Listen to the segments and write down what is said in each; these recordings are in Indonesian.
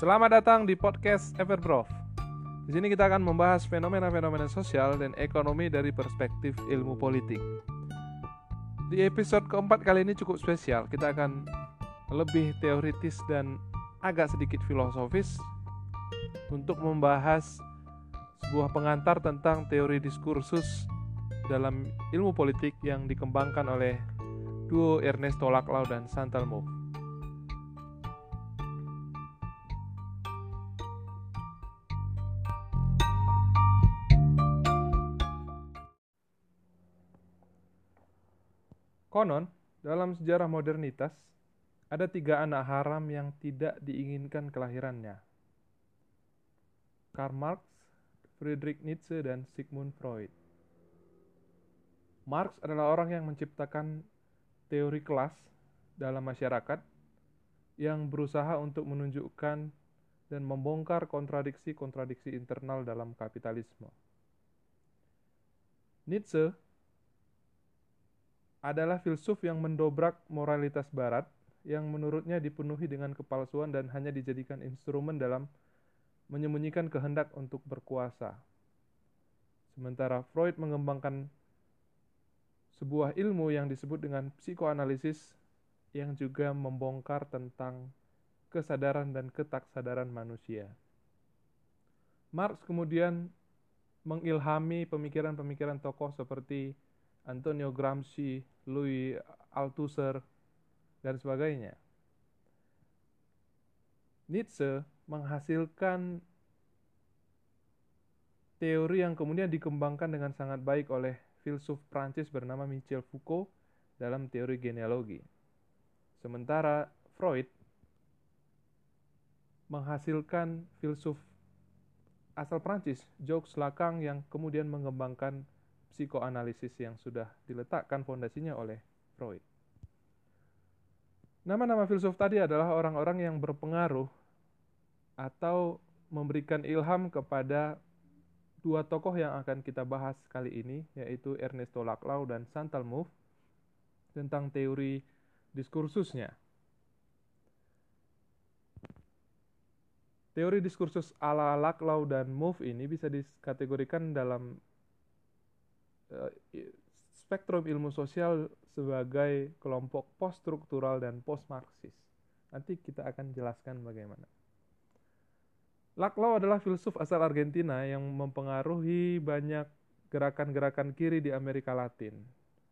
Selamat datang di podcast Everprof. Di sini kita akan membahas fenomena-fenomena sosial dan ekonomi dari perspektif ilmu politik. Di episode keempat kali ini cukup spesial. Kita akan lebih teoritis dan agak sedikit filosofis untuk membahas sebuah pengantar tentang teori diskursus dalam ilmu politik yang dikembangkan oleh duo Ernesto Laclau dan Chantal Mouffe. Konon, dalam sejarah modernitas, ada tiga anak haram yang tidak diinginkan kelahirannya. Karl Marx, Friedrich Nietzsche, dan Sigmund Freud. Marx adalah orang yang menciptakan teori kelas dalam masyarakat yang berusaha untuk menunjukkan dan membongkar kontradiksi-kontradiksi internal dalam kapitalisme. Nietzsche adalah filsuf yang mendobrak moralitas barat yang menurutnya dipenuhi dengan kepalsuan dan hanya dijadikan instrumen dalam menyembunyikan kehendak untuk berkuasa. Sementara Freud mengembangkan sebuah ilmu yang disebut dengan psikoanalisis yang juga membongkar tentang kesadaran dan ketaksadaran manusia. Marx kemudian mengilhami pemikiran-pemikiran tokoh seperti Antonio Gramsci, Louis Althusser, dan sebagainya. Nietzsche menghasilkan teori yang kemudian dikembangkan dengan sangat baik oleh filsuf Prancis bernama Michel Foucault dalam teori genealogi. Sementara Freud menghasilkan filsuf asal Prancis, Jacques Lacan yang kemudian mengembangkan psikoanalisis yang sudah diletakkan fondasinya oleh Freud. Nama-nama filsuf tadi adalah orang-orang yang berpengaruh atau memberikan ilham kepada dua tokoh yang akan kita bahas kali ini, yaitu Ernesto Laclau dan Chantal Mouffe, tentang teori diskursusnya. Teori diskursus ala Laclau dan Mouffe ini bisa dikategorikan dalam spektrum ilmu sosial sebagai kelompok post-struktural dan post-Marxis. Nanti kita akan jelaskan bagaimana. Laclau adalah filsuf asal Argentina yang mempengaruhi banyak gerakan-gerakan kiri di Amerika Latin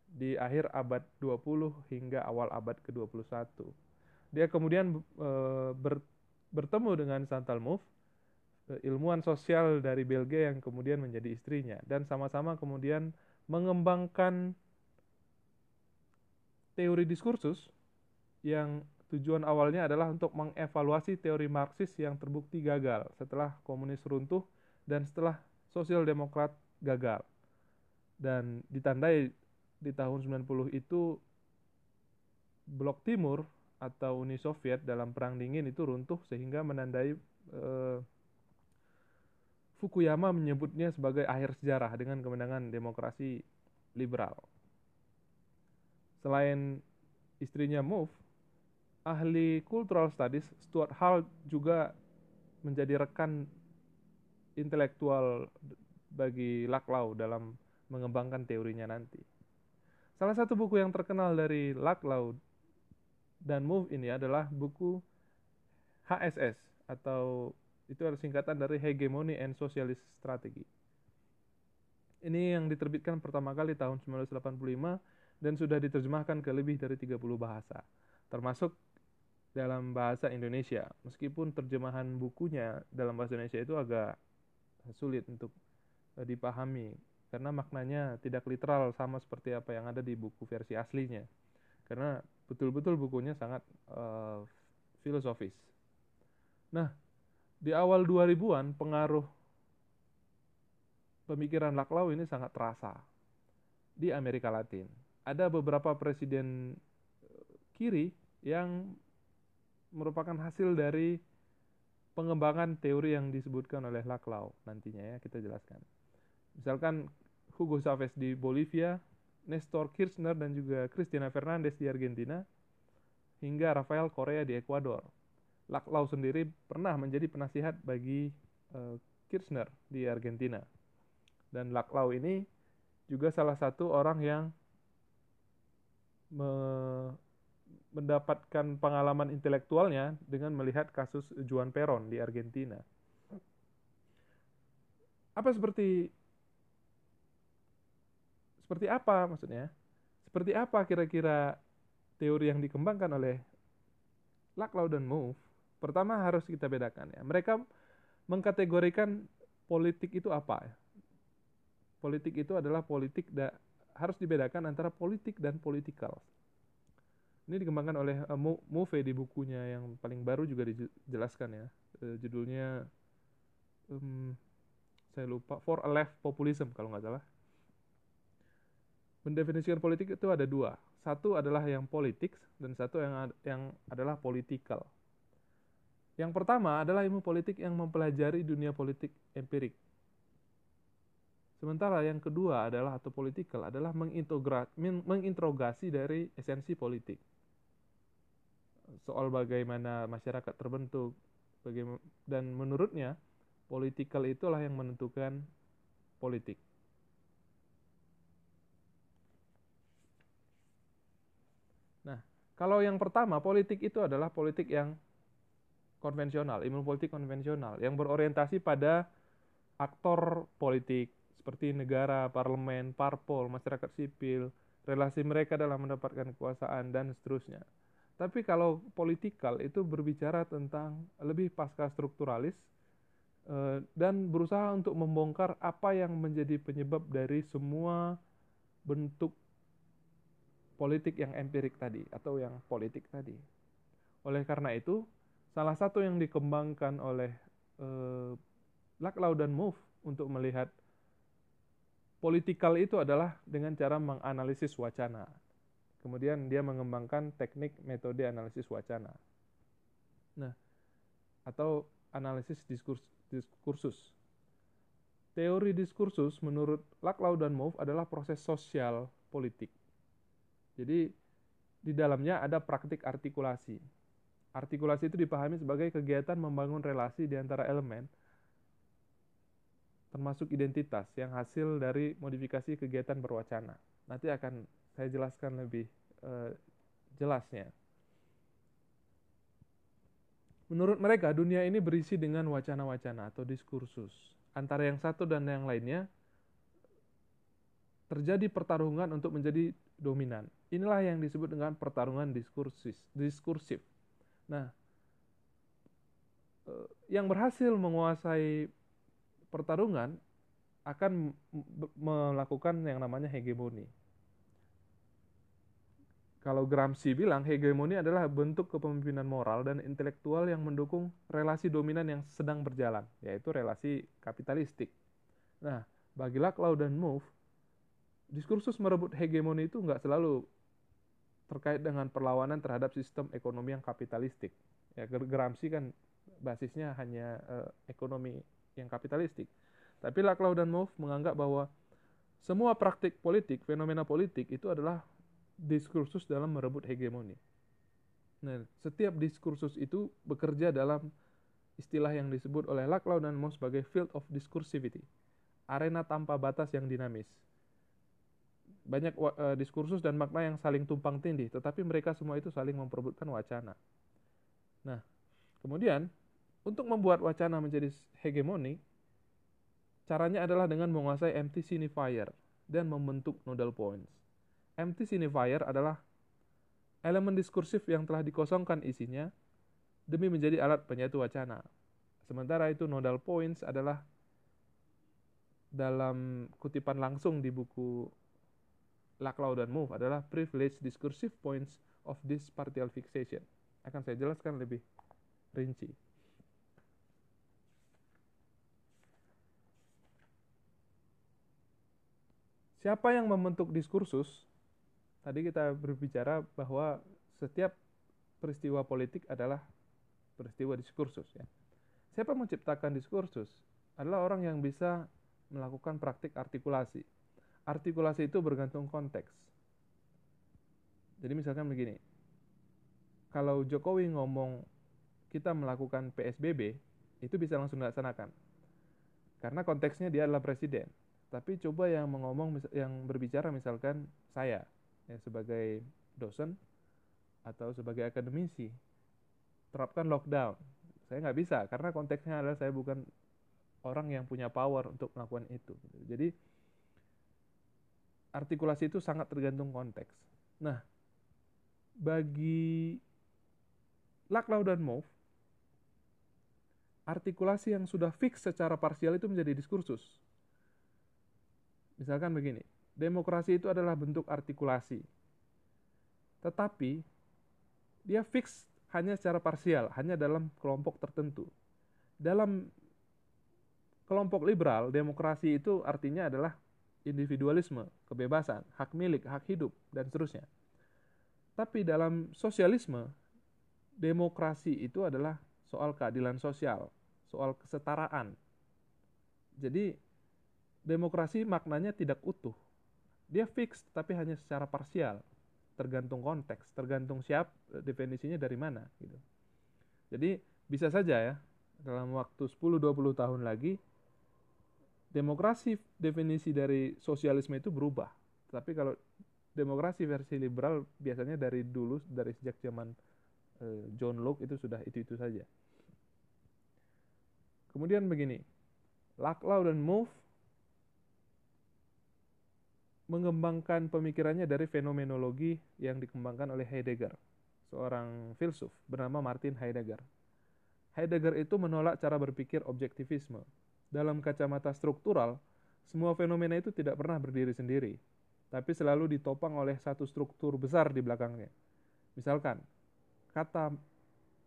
di akhir abad 20 hingga awal abad ke-21. Dia kemudian e, ber, bertemu dengan Chantal Mouffe, eh, ilmuwan sosial dari Belgia yang kemudian menjadi istrinya dan sama-sama kemudian mengembangkan teori diskursus yang tujuan awalnya adalah untuk mengevaluasi teori Marxis yang terbukti gagal setelah komunis runtuh dan setelah sosial demokrat gagal. Dan ditandai di tahun 90 itu blok timur atau Uni Soviet dalam perang dingin itu runtuh sehingga menandai eh, Fukuyama menyebutnya sebagai akhir sejarah dengan kemenangan demokrasi liberal. Selain istrinya Move, ahli cultural studies Stuart Hall juga menjadi rekan intelektual bagi Laclau dalam mengembangkan teorinya nanti. Salah satu buku yang terkenal dari Laclau dan Move ini adalah buku HSS atau itu adalah singkatan dari Hegemony and Socialist Strategy. Ini yang diterbitkan pertama kali tahun 1985 dan sudah diterjemahkan ke lebih dari 30 bahasa, termasuk dalam bahasa Indonesia. Meskipun terjemahan bukunya dalam bahasa Indonesia itu agak sulit untuk eh, dipahami karena maknanya tidak literal sama seperti apa yang ada di buku versi aslinya. Karena betul-betul bukunya sangat uh, filosofis. Nah, di awal 2000-an pengaruh pemikiran Laclau ini sangat terasa di Amerika Latin. Ada beberapa presiden eh, kiri yang merupakan hasil dari pengembangan teori yang disebutkan oleh Laclau nantinya ya kita jelaskan. Misalkan Hugo Chavez di Bolivia, Nestor Kirchner dan juga Cristina Fernandez di Argentina, hingga Rafael Correa di Ekuador. Laclau sendiri pernah menjadi penasihat bagi uh, Kirchner di Argentina. Dan Laclau ini juga salah satu orang yang me mendapatkan pengalaman intelektualnya dengan melihat kasus Juan Perón di Argentina. Apa seperti seperti apa maksudnya? Seperti apa kira-kira teori yang dikembangkan oleh Laclau dan Mouffe? Pertama harus kita bedakan ya. Mereka mengkategorikan politik itu apa ya? Politik itu adalah politik da, harus dibedakan antara politik dan politikal. Ini dikembangkan oleh uh, Move di bukunya yang paling baru juga dijelaskan ya. Uh, judulnya um, saya lupa For a Left Populism kalau nggak salah. Mendefinisikan politik itu ada dua. Satu adalah yang politik dan satu yang yang adalah politikal. Yang pertama adalah ilmu politik yang mempelajari dunia politik empirik. Sementara yang kedua adalah atau politikal adalah menginterogasi dari esensi politik soal bagaimana masyarakat terbentuk dan menurutnya politikal itulah yang menentukan politik. Nah, kalau yang pertama politik itu adalah politik yang konvensional, ilmu politik konvensional yang berorientasi pada aktor politik seperti negara, parlemen, parpol, masyarakat sipil, relasi mereka dalam mendapatkan kekuasaan dan seterusnya. Tapi kalau politikal itu berbicara tentang lebih pasca strukturalis eh, dan berusaha untuk membongkar apa yang menjadi penyebab dari semua bentuk politik yang empirik tadi atau yang politik tadi. Oleh karena itu, salah satu yang dikembangkan oleh eh, Laclau dan Mouffe untuk melihat politikal itu adalah dengan cara menganalisis wacana Kemudian dia mengembangkan teknik metode analisis wacana. Nah, atau analisis diskurs, diskursus. Teori diskursus menurut Laclau dan Mouffe adalah proses sosial politik. Jadi di dalamnya ada praktik artikulasi. Artikulasi itu dipahami sebagai kegiatan membangun relasi di antara elemen termasuk identitas yang hasil dari modifikasi kegiatan berwacana. Nanti akan saya jelaskan lebih uh, jelasnya. Menurut mereka, dunia ini berisi dengan wacana-wacana atau diskursus. Antara yang satu dan yang lainnya, terjadi pertarungan untuk menjadi dominan. Inilah yang disebut dengan pertarungan diskursis, diskursif. Nah, eh, yang berhasil menguasai pertarungan akan melakukan yang namanya hegemoni kalau Gramsci bilang hegemoni adalah bentuk kepemimpinan moral dan intelektual yang mendukung relasi dominan yang sedang berjalan, yaitu relasi kapitalistik. Nah, bagi Laclau dan Mouffe, diskursus merebut hegemoni itu nggak selalu terkait dengan perlawanan terhadap sistem ekonomi yang kapitalistik. Ya, Gramsci kan basisnya hanya uh, ekonomi yang kapitalistik. Tapi Laclau dan Mouffe menganggap bahwa semua praktik politik, fenomena politik itu adalah diskursus dalam merebut hegemoni. Nah, setiap diskursus itu bekerja dalam istilah yang disebut oleh Laclau dan Moss sebagai field of discursivity, arena tanpa batas yang dinamis. Banyak uh, diskursus dan makna yang saling tumpang tindih, tetapi mereka semua itu saling memperebutkan wacana. Nah, kemudian untuk membuat wacana menjadi hegemoni, caranya adalah dengan menguasai empty signifier dan membentuk nodal points. Empty signifier adalah elemen diskursif yang telah dikosongkan isinya demi menjadi alat penyatu wacana. Sementara itu nodal points adalah dalam kutipan langsung di buku Laclau dan Move adalah privilege discursive points of this partial fixation. Akan saya jelaskan lebih rinci. Siapa yang membentuk diskursus tadi kita berbicara bahwa setiap peristiwa politik adalah peristiwa diskursus ya. Siapa menciptakan diskursus? Adalah orang yang bisa melakukan praktik artikulasi. Artikulasi itu bergantung konteks. Jadi misalkan begini, kalau Jokowi ngomong kita melakukan PSBB itu bisa langsung dilaksanakan. Karena konteksnya dia adalah presiden. Tapi coba yang mengomong yang berbicara misalkan saya ya sebagai dosen atau sebagai akademisi terapkan lockdown. Saya nggak bisa karena konteksnya adalah saya bukan orang yang punya power untuk melakukan itu. Jadi artikulasi itu sangat tergantung konteks. Nah, bagi Laklau dan Move, artikulasi yang sudah fix secara parsial itu menjadi diskursus. Misalkan begini, demokrasi itu adalah bentuk artikulasi. Tetapi dia fix hanya secara parsial, hanya dalam kelompok tertentu. Dalam kelompok liberal, demokrasi itu artinya adalah individualisme, kebebasan, hak milik, hak hidup, dan seterusnya. Tapi dalam sosialisme, demokrasi itu adalah soal keadilan sosial, soal kesetaraan. Jadi demokrasi maknanya tidak utuh. Dia fix tapi hanya secara parsial, tergantung konteks, tergantung siap definisinya dari mana gitu. Jadi bisa saja ya dalam waktu 10-20 tahun lagi demokrasi definisi dari sosialisme itu berubah. Tapi kalau demokrasi versi liberal biasanya dari dulu dari sejak zaman eh, John Locke itu sudah itu-itu saja. Kemudian begini, Laclau dan Move mengembangkan pemikirannya dari fenomenologi yang dikembangkan oleh Heidegger, seorang filsuf bernama Martin Heidegger. Heidegger itu menolak cara berpikir objektivisme. Dalam kacamata struktural, semua fenomena itu tidak pernah berdiri sendiri, tapi selalu ditopang oleh satu struktur besar di belakangnya. Misalkan, kata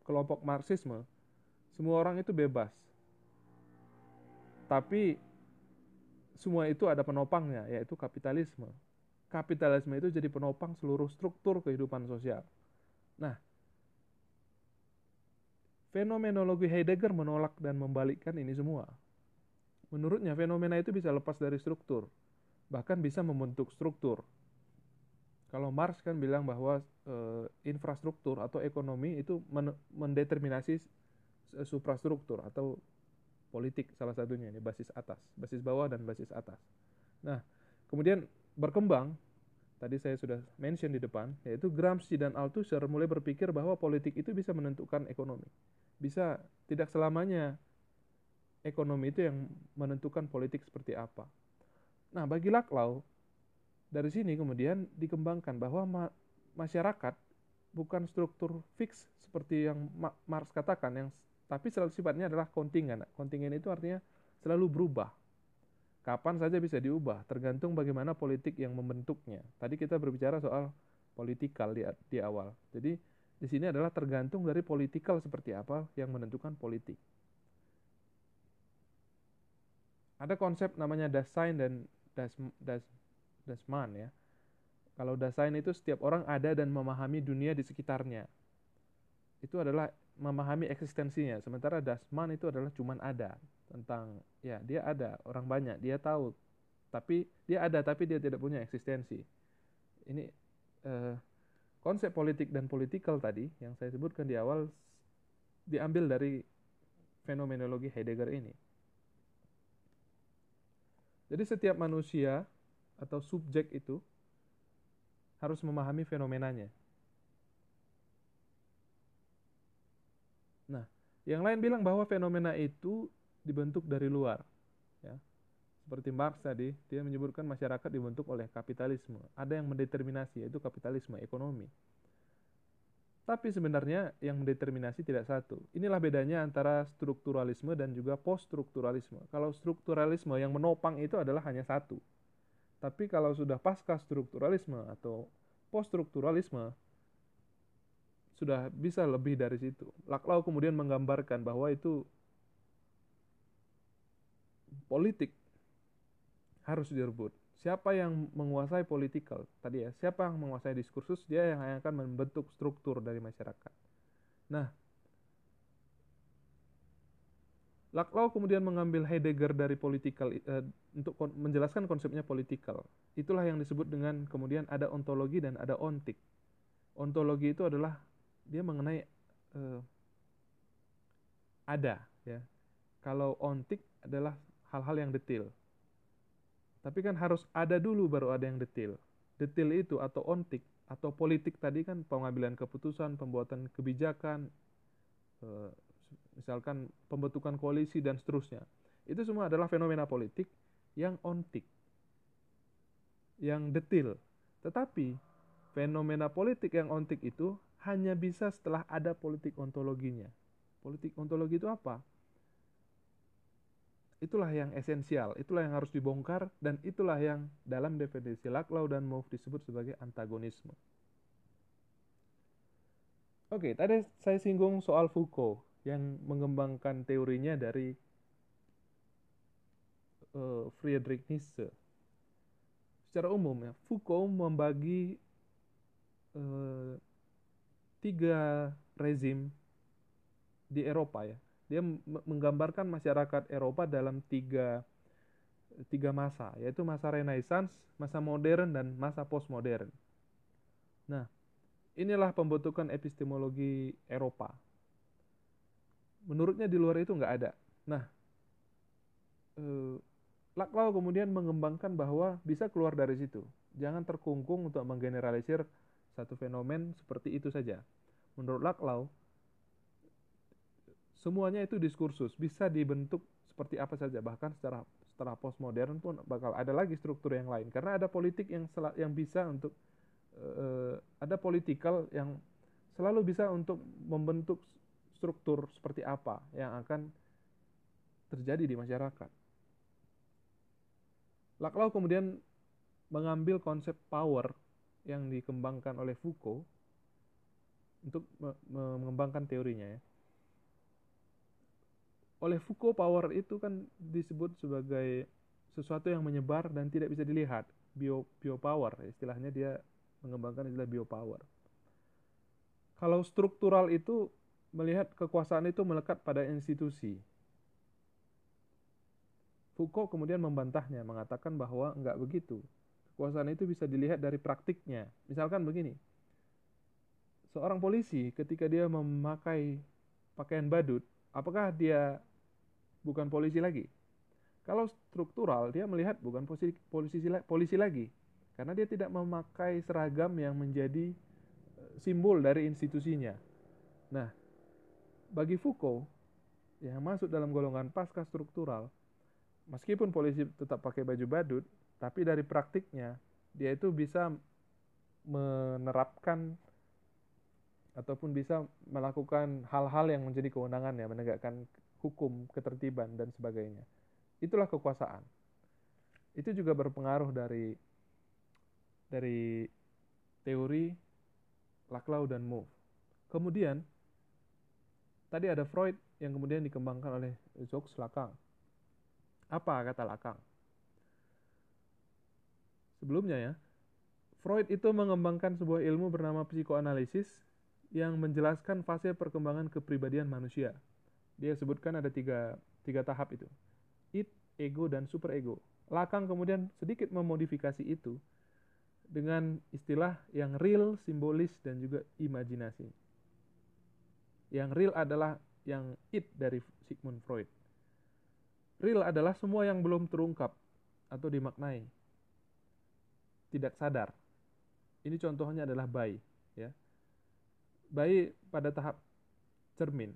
kelompok Marxisme, semua orang itu bebas, tapi semua itu ada penopangnya, yaitu kapitalisme. Kapitalisme itu jadi penopang seluruh struktur kehidupan sosial. Nah, fenomenologi Heidegger menolak dan membalikkan ini semua. Menurutnya, fenomena itu bisa lepas dari struktur, bahkan bisa membentuk struktur. Kalau Marx kan bilang bahwa e, infrastruktur atau ekonomi itu mendeterminasi suprastruktur atau politik salah satunya ini basis atas, basis bawah dan basis atas. Nah, kemudian berkembang tadi saya sudah mention di depan yaitu Gramsci dan Althusser mulai berpikir bahwa politik itu bisa menentukan ekonomi. Bisa tidak selamanya ekonomi itu yang menentukan politik seperti apa. Nah, bagi Laclau dari sini kemudian dikembangkan bahwa ma masyarakat bukan struktur fix seperti yang Marx katakan yang tapi selalu sifatnya adalah kontingen. Kontingen itu artinya selalu berubah. Kapan saja bisa diubah, tergantung bagaimana politik yang membentuknya. Tadi kita berbicara soal politikal di, di awal. Jadi di sini adalah tergantung dari politikal seperti apa yang menentukan politik. Ada konsep namanya Dasein dan Das, Das, Dasman ya. Kalau Dasein itu setiap orang ada dan memahami dunia di sekitarnya. Itu adalah memahami eksistensinya sementara dasman itu adalah cuman ada tentang ya dia ada orang banyak dia tahu tapi dia ada tapi dia tidak punya eksistensi ini eh, konsep politik dan politikal tadi yang saya sebutkan di awal diambil dari fenomenologi Heidegger ini jadi setiap manusia atau subjek itu harus memahami fenomenanya Nah, yang lain bilang bahwa fenomena itu dibentuk dari luar. Ya. Seperti Marx tadi, dia menyebutkan masyarakat dibentuk oleh kapitalisme. Ada yang mendeterminasi, yaitu kapitalisme, ekonomi. Tapi sebenarnya yang mendeterminasi tidak satu. Inilah bedanya antara strukturalisme dan juga poststrukturalisme. Kalau strukturalisme yang menopang itu adalah hanya satu. Tapi kalau sudah pasca strukturalisme atau poststrukturalisme, sudah bisa lebih dari situ. Laklau kemudian menggambarkan bahwa itu politik harus direbut. Siapa yang menguasai politikal tadi ya, siapa yang menguasai diskursus dia yang akan membentuk struktur dari masyarakat. Nah, Laklau kemudian mengambil Heidegger dari politikal uh, untuk kon menjelaskan konsepnya politikal. Itulah yang disebut dengan kemudian ada ontologi dan ada ontik. Ontologi itu adalah dia mengenai uh, ada ya. Kalau ontik adalah hal-hal yang detail. Tapi kan harus ada dulu baru ada yang detail. Detail itu atau ontik atau politik tadi kan pengambilan keputusan, pembuatan kebijakan, eh, misalkan pembentukan koalisi dan seterusnya. Itu semua adalah fenomena politik yang ontik, yang detail. Tetapi fenomena politik yang ontik itu hanya bisa setelah ada politik ontologinya. Politik ontologi itu apa? Itulah yang esensial, itulah yang harus dibongkar, dan itulah yang dalam definisi Laklau dan Mouffe disebut sebagai antagonisme. Oke, tadi saya singgung soal Foucault yang mengembangkan teorinya dari uh, Friedrich Nietzsche. Secara umum ya, Foucault membagi uh, tiga rezim di Eropa ya dia menggambarkan masyarakat Eropa dalam tiga tiga masa, yaitu masa Renaissance, masa modern, dan masa postmodern. Nah, inilah pembentukan epistemologi Eropa. Menurutnya di luar itu nggak ada. Nah, eh, Laclau kemudian mengembangkan bahwa bisa keluar dari situ. Jangan terkungkung untuk menggeneralisir satu fenomen seperti itu saja. Menurut Laclau, semuanya itu diskursus. Bisa dibentuk seperti apa saja. Bahkan secara setelah postmodern pun bakal ada lagi struktur yang lain. Karena ada politik yang yang bisa untuk uh, ada politikal yang selalu bisa untuk membentuk struktur seperti apa yang akan terjadi di masyarakat. Laclau kemudian mengambil konsep power yang dikembangkan oleh Foucault untuk mengembangkan teorinya ya oleh Foucault power itu kan disebut sebagai sesuatu yang menyebar dan tidak bisa dilihat. Bio bio power istilahnya dia mengembangkan istilah bio power. Kalau struktural itu melihat kekuasaan itu melekat pada institusi. Foucault kemudian membantahnya mengatakan bahwa enggak begitu. Kekuasaan itu bisa dilihat dari praktiknya. Misalkan begini. Seorang polisi ketika dia memakai pakaian badut apakah dia bukan polisi lagi. Kalau struktural dia melihat bukan polisi polisi polisi lagi karena dia tidak memakai seragam yang menjadi eh, simbol dari institusinya. Nah, bagi Foucault yang masuk dalam golongan pasca struktural, meskipun polisi tetap pakai baju badut, tapi dari praktiknya dia itu bisa menerapkan ataupun bisa melakukan hal-hal yang menjadi kewenangannya menegakkan hukum, ketertiban, dan sebagainya. Itulah kekuasaan. Itu juga berpengaruh dari dari teori Laclau dan Mouffe. Kemudian tadi ada Freud yang kemudian dikembangkan oleh Jacques Lacan. Apa kata Lacan? Sebelumnya ya, Freud itu mengembangkan sebuah ilmu bernama psikoanalisis yang menjelaskan fase perkembangan kepribadian manusia dia sebutkan ada tiga, tiga tahap itu. It, ego, dan superego. Lakang kemudian sedikit memodifikasi itu dengan istilah yang real, simbolis, dan juga imajinasi. Yang real adalah yang it dari Sigmund Freud. Real adalah semua yang belum terungkap atau dimaknai. Tidak sadar. Ini contohnya adalah bayi. Ya. Bayi pada tahap cermin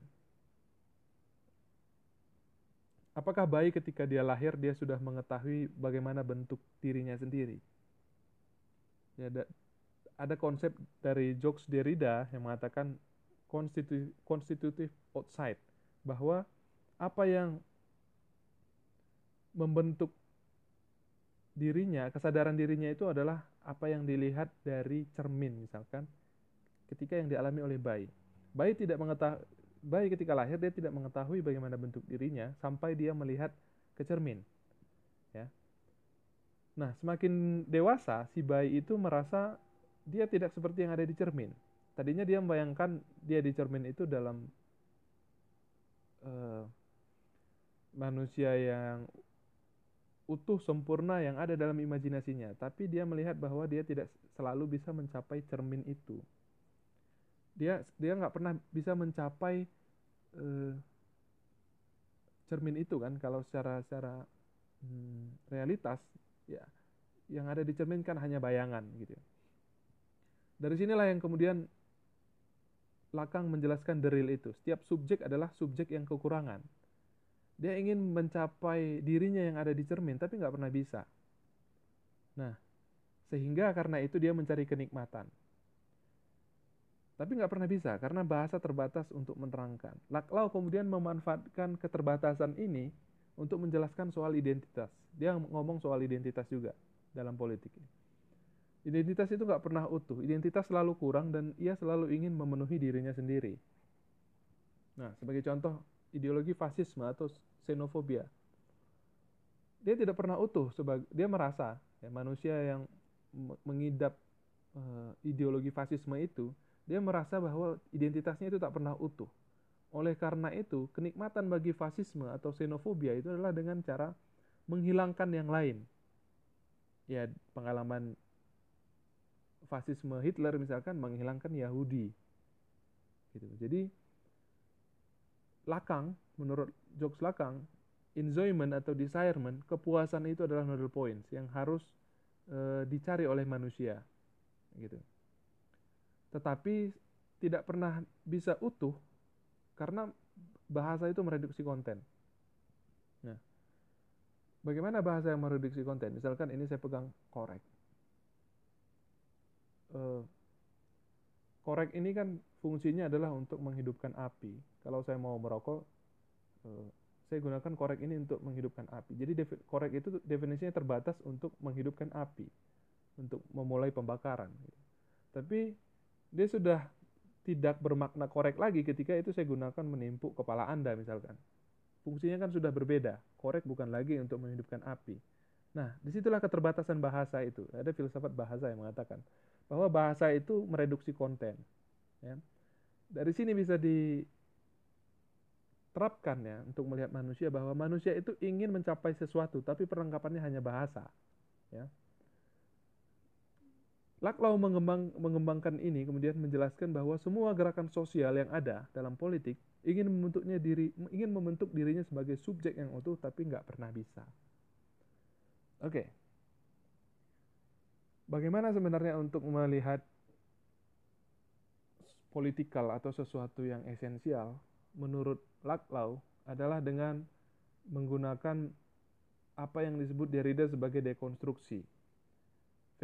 Apakah bayi ketika dia lahir dia sudah mengetahui bagaimana bentuk dirinya sendiri? Ya, ada, ada konsep dari Jacques Derrida yang mengatakan constitutive outside bahwa apa yang membentuk dirinya, kesadaran dirinya itu adalah apa yang dilihat dari cermin misalkan ketika yang dialami oleh bayi. Bayi tidak mengetahui bayi ketika lahir dia tidak mengetahui bagaimana bentuk dirinya sampai dia melihat ke cermin. Ya. Nah, semakin dewasa si bayi itu merasa dia tidak seperti yang ada di cermin. Tadinya dia membayangkan dia di cermin itu dalam uh, manusia yang utuh sempurna yang ada dalam imajinasinya, tapi dia melihat bahwa dia tidak selalu bisa mencapai cermin itu dia dia nggak pernah bisa mencapai uh, cermin itu kan kalau secara secara hmm, realitas ya yang ada dicerminkan hanya bayangan gitu. Dari sinilah yang kemudian Lakang menjelaskan real itu. Setiap subjek adalah subjek yang kekurangan. Dia ingin mencapai dirinya yang ada di cermin, tapi nggak pernah bisa. Nah, sehingga karena itu dia mencari kenikmatan. Tapi nggak pernah bisa, karena bahasa terbatas untuk menerangkan. Laklau kemudian memanfaatkan keterbatasan ini untuk menjelaskan soal identitas. Dia ngomong soal identitas juga dalam politik. Identitas itu nggak pernah utuh. Identitas selalu kurang dan ia selalu ingin memenuhi dirinya sendiri. Nah, sebagai contoh ideologi fasisme atau xenofobia. Dia tidak pernah utuh sebagai dia merasa ya, manusia yang mengidap uh, ideologi fasisme itu, dia merasa bahwa identitasnya itu tak pernah utuh. Oleh karena itu, kenikmatan bagi fasisme atau xenofobia itu adalah dengan cara menghilangkan yang lain. Ya, pengalaman fasisme Hitler misalkan menghilangkan Yahudi. Gitu. Jadi lakang menurut Jokes Lakang enjoyment atau desirement kepuasan itu adalah nodal points yang harus e, dicari oleh manusia gitu. Tetapi tidak pernah bisa utuh karena bahasa itu mereduksi konten. Nah, bagaimana bahasa yang mereduksi konten? Misalkan ini saya pegang korek uh, korek ini kan fungsinya adalah untuk menghidupkan api. Kalau saya mau merokok, uh, saya gunakan korek ini untuk menghidupkan api. Jadi korek itu definisinya terbatas untuk menghidupkan api, untuk memulai pembakaran. Tapi dia sudah tidak bermakna korek lagi ketika itu saya gunakan menimpuk kepala Anda misalkan. Fungsinya kan sudah berbeda. Korek bukan lagi untuk menghidupkan api. Nah, di situlah keterbatasan bahasa itu. Ada filsafat bahasa yang mengatakan bahwa bahasa itu mereduksi konten. Ya. Dari sini bisa diterapkan ya untuk melihat manusia bahwa manusia itu ingin mencapai sesuatu, tapi perlengkapannya hanya bahasa. Ya. Laklau mengembang, mengembangkan ini kemudian menjelaskan bahwa semua gerakan sosial yang ada dalam politik ingin membentuknya diri ingin membentuk dirinya sebagai subjek yang utuh tapi nggak pernah bisa. Oke, okay. Bagaimana sebenarnya untuk melihat politikal atau sesuatu yang esensial menurut Laklau adalah dengan menggunakan apa yang disebut Derrida sebagai dekonstruksi.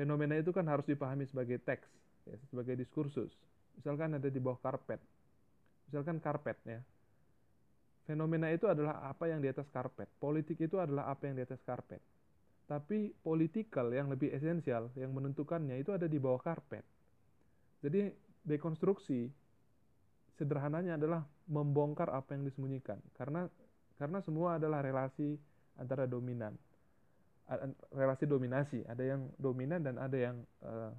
Fenomena itu kan harus dipahami sebagai teks, ya, sebagai diskursus. Misalkan ada di bawah karpet. Misalkan karpet ya. Fenomena itu adalah apa yang di atas karpet. Politik itu adalah apa yang di atas karpet. Tapi politikal yang lebih esensial, yang menentukannya itu ada di bawah karpet. Jadi dekonstruksi sederhananya adalah membongkar apa yang disembunyikan. Karena karena semua adalah relasi antara dominan, relasi dominasi. Ada yang dominan dan ada yang uh,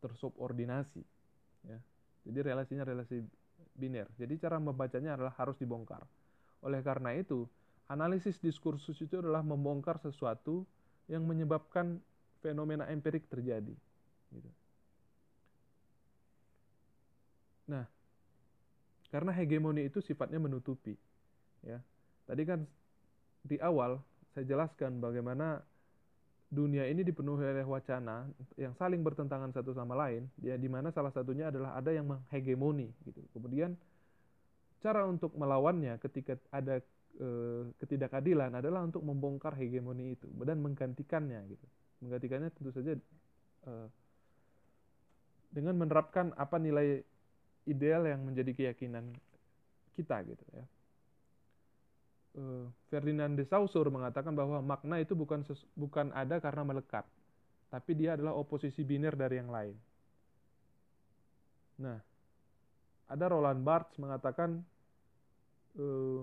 tersubordinasi. Ya. Jadi relasinya relasi biner. Jadi cara membacanya adalah harus dibongkar. Oleh karena itu, analisis diskursus itu adalah membongkar sesuatu yang menyebabkan fenomena empirik terjadi. Gitu. Nah, karena hegemoni itu sifatnya menutupi. Ya, tadi kan di awal saya jelaskan bagaimana dunia ini dipenuhi oleh wacana yang saling bertentangan satu sama lain, ya di mana salah satunya adalah ada yang menghegemoni gitu. Kemudian cara untuk melawannya ketika ada Eh, ketidakadilan adalah untuk membongkar hegemoni itu dan menggantikannya gitu. Menggantikannya tentu saja uh, dengan menerapkan apa nilai ideal yang menjadi keyakinan kita gitu ya. Uh, Ferdinand de Saussure mengatakan bahwa makna itu bukan bukan ada karena melekat, tapi dia adalah oposisi biner dari yang lain. Nah, ada Roland Barthes mengatakan uh,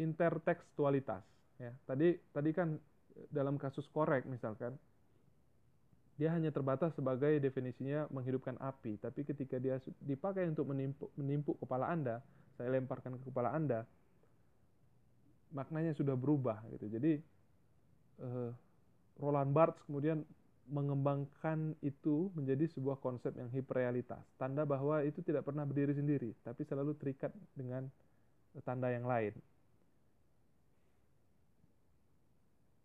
intertekstualitas ya tadi tadi kan dalam kasus korek misalkan dia hanya terbatas sebagai definisinya menghidupkan api tapi ketika dia dipakai untuk menimpuk, menimpuk kepala anda saya lemparkan ke kepala anda maknanya sudah berubah gitu. Jadi uh, Roland Barthes kemudian mengembangkan itu menjadi sebuah konsep yang hiperrealitas. Tanda bahwa itu tidak pernah berdiri sendiri tapi selalu terikat dengan tanda yang lain.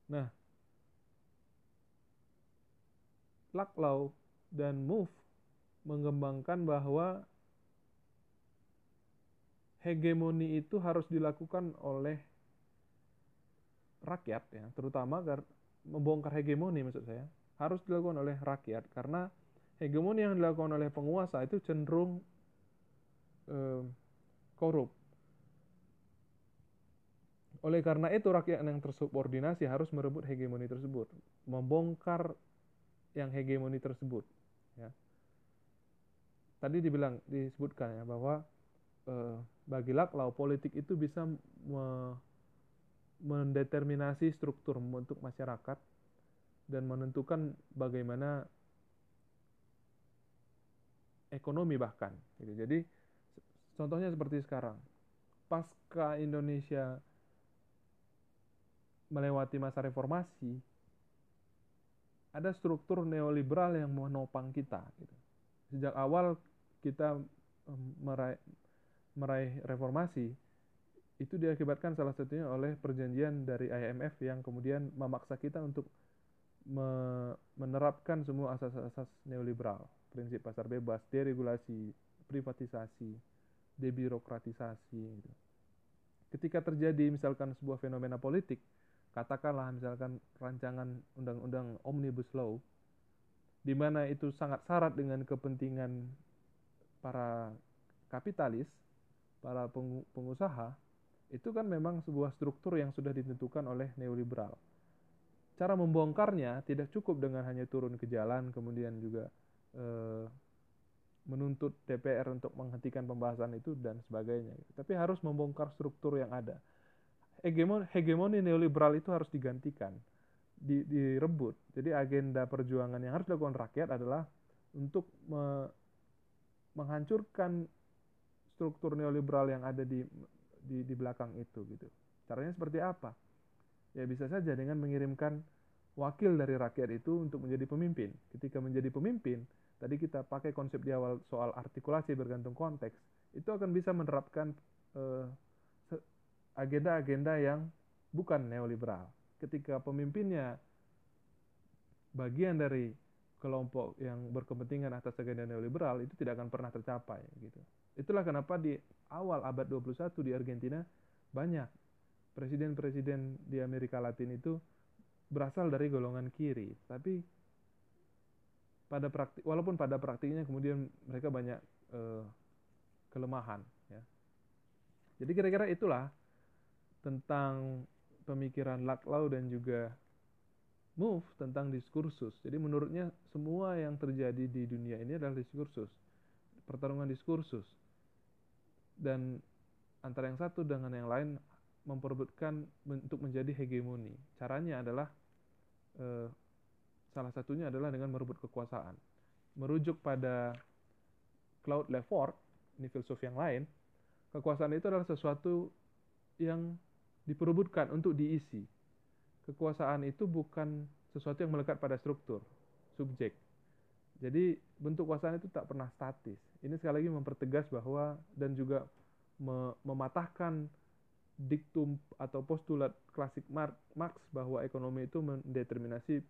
Nah, Laklau dan Move mengembangkan bahwa hegemoni itu harus dilakukan oleh rakyat ya, terutama membongkar hegemoni maksud saya harus dilakukan oleh rakyat karena hegemoni yang dilakukan oleh penguasa itu cenderung eh, korup. Oleh karena itu rakyat yang tersubordinasi harus merebut hegemoni tersebut, membongkar yang hegemoni tersebut. Ya. Tadi dibilang disebutkan ya bahwa eh, bagi Laklau politik itu bisa me mendeterminasi struktur membentuk masyarakat dan menentukan bagaimana ekonomi bahkan gitu. Jadi contohnya seperti sekarang. Pasca Indonesia melewati masa reformasi, ada struktur neoliberal yang menopang kita gitu. Sejak awal kita meraih, meraih reformasi, itu diakibatkan salah satunya oleh perjanjian dari IMF yang kemudian memaksa kita untuk me menerapkan semua asas-asas neoliberal, prinsip pasar bebas, deregulasi, privatisasi, debirokratisasi. Gitu. Ketika terjadi misalkan sebuah fenomena politik, katakanlah misalkan rancangan undang-undang omnibus law, di mana itu sangat syarat dengan kepentingan para kapitalis, para pengusaha, itu kan memang sebuah struktur yang sudah ditentukan oleh neoliberal. Cara membongkarnya tidak cukup dengan hanya turun ke jalan kemudian juga eh, menuntut DPR untuk menghentikan pembahasan itu dan sebagainya. Tapi harus membongkar struktur yang ada. Hegemoni, hegemoni neoliberal itu harus digantikan, di, direbut. Jadi agenda perjuangan yang harus dilakukan rakyat adalah untuk me, menghancurkan struktur neoliberal yang ada di di, di belakang itu gitu. Caranya seperti apa? Ya bisa saja dengan mengirimkan wakil dari rakyat itu untuk menjadi pemimpin. Ketika menjadi pemimpin, tadi kita pakai konsep di awal soal artikulasi bergantung konteks, itu akan bisa menerapkan eh, agenda-agenda yang bukan neoliberal. Ketika pemimpinnya bagian dari kelompok yang berkepentingan atas agenda neoliberal itu tidak akan pernah tercapai gitu. Itulah kenapa di awal abad 21 di Argentina banyak presiden-presiden di Amerika Latin itu berasal dari golongan kiri, tapi pada praktik walaupun pada praktiknya kemudian mereka banyak uh, kelemahan ya. Jadi kira-kira itulah tentang pemikiran Laklau dan juga Move tentang diskursus. Jadi menurutnya semua yang terjadi di dunia ini adalah diskursus. Pertarungan diskursus dan antara yang satu dengan yang lain memperebutkan untuk menjadi hegemoni. Caranya adalah eh, salah satunya adalah dengan merebut kekuasaan. Merujuk pada Claude Lefort, ini filsuf yang lain, kekuasaan itu adalah sesuatu yang diperebutkan untuk diisi. Kekuasaan itu bukan sesuatu yang melekat pada struktur, subjek. Jadi bentuk kekuasaan itu tak pernah statis. Ini sekali lagi mempertegas bahwa dan juga mematahkan diktum atau postulat klasik Marx bahwa ekonomi itu mendeterminasi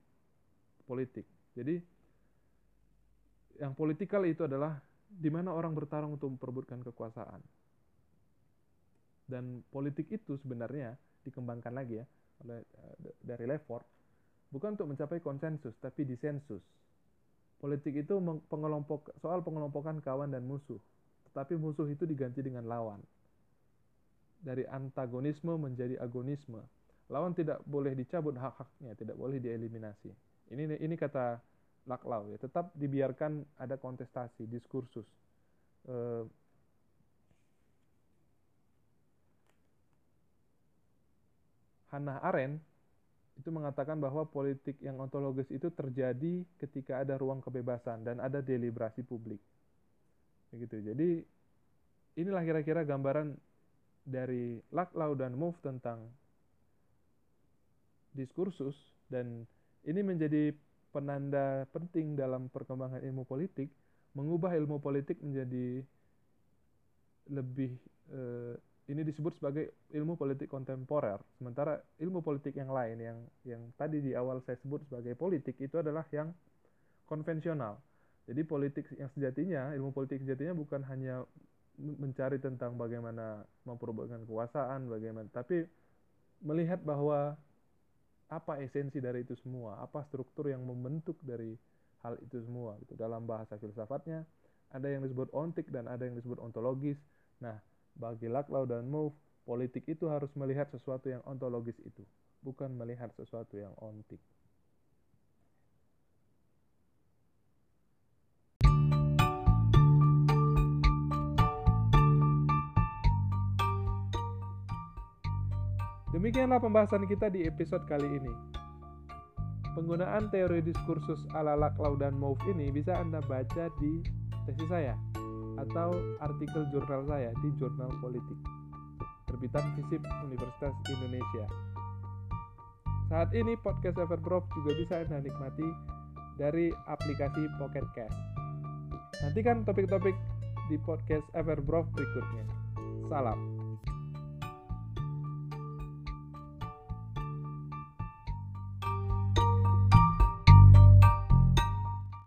politik. Jadi yang politikal itu adalah di mana orang bertarung untuk memperebutkan kekuasaan. Dan politik itu sebenarnya dikembangkan lagi ya oleh eh, dari Lefort bukan untuk mencapai konsensus tapi disensus Politik itu pengelompok soal pengelompokan kawan dan musuh, tetapi musuh itu diganti dengan lawan. Dari antagonisme menjadi agonisme. Lawan tidak boleh dicabut hak-haknya, tidak boleh dieliminasi. Ini ini kata Laklau ya, tetap dibiarkan ada kontestasi, diskursus. Uh, Hannah Arendt itu mengatakan bahwa politik yang ontologis itu terjadi ketika ada ruang kebebasan dan ada deliberasi publik. Begitu. Jadi inilah kira-kira gambaran dari Laklau dan Move tentang diskursus dan ini menjadi penanda penting dalam perkembangan ilmu politik, mengubah ilmu politik menjadi lebih eh, ini disebut sebagai ilmu politik kontemporer. Sementara ilmu politik yang lain yang yang tadi di awal saya sebut sebagai politik itu adalah yang konvensional. Jadi politik yang sejatinya, ilmu politik sejatinya bukan hanya mencari tentang bagaimana memperebutkan kekuasaan, bagaimana, tapi melihat bahwa apa esensi dari itu semua, apa struktur yang membentuk dari hal itu semua. Gitu. Dalam bahasa filsafatnya ada yang disebut ontik dan ada yang disebut ontologis. Nah, bagi Laclau dan Mouffe, politik itu harus melihat sesuatu yang ontologis itu, bukan melihat sesuatu yang ontik. Demikianlah pembahasan kita di episode kali ini. Penggunaan teori diskursus ala Laclau dan Mouffe ini bisa Anda baca di tesis saya atau artikel jurnal saya di Jurnal Politik terbitan FISIP Universitas Indonesia. Saat ini podcast Everbrof juga bisa Anda nikmati dari aplikasi Pocket Cast. Nantikan topik-topik di podcast Everbrof berikutnya. Salam.